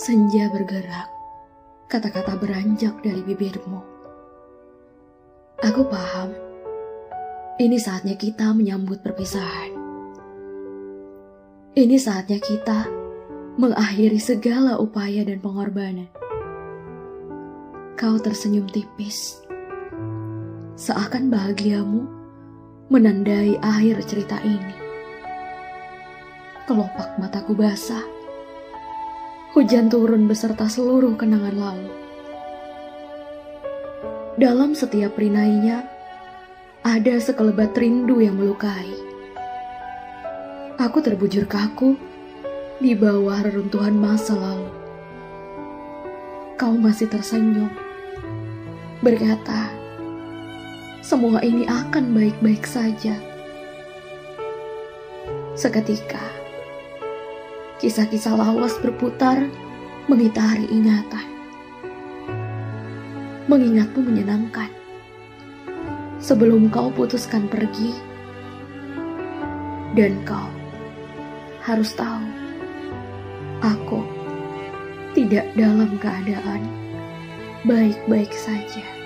Senja bergerak, kata-kata beranjak dari bibirmu. Aku paham, ini saatnya kita menyambut perpisahan. Ini saatnya kita mengakhiri segala upaya dan pengorbanan. Kau tersenyum tipis, seakan bahagiamu menandai akhir cerita ini. Kelopak mataku basah hujan turun beserta seluruh kenangan lalu. Dalam setiap rinainya, ada sekelebat rindu yang melukai. Aku terbujur kaku di bawah reruntuhan masa lalu. Kau masih tersenyum, berkata, semua ini akan baik-baik saja. Seketika, Kisah-kisah lawas berputar mengitari ingatan. Mengingatmu menyenangkan. Sebelum kau putuskan pergi, dan kau harus tahu, aku tidak dalam keadaan baik-baik saja.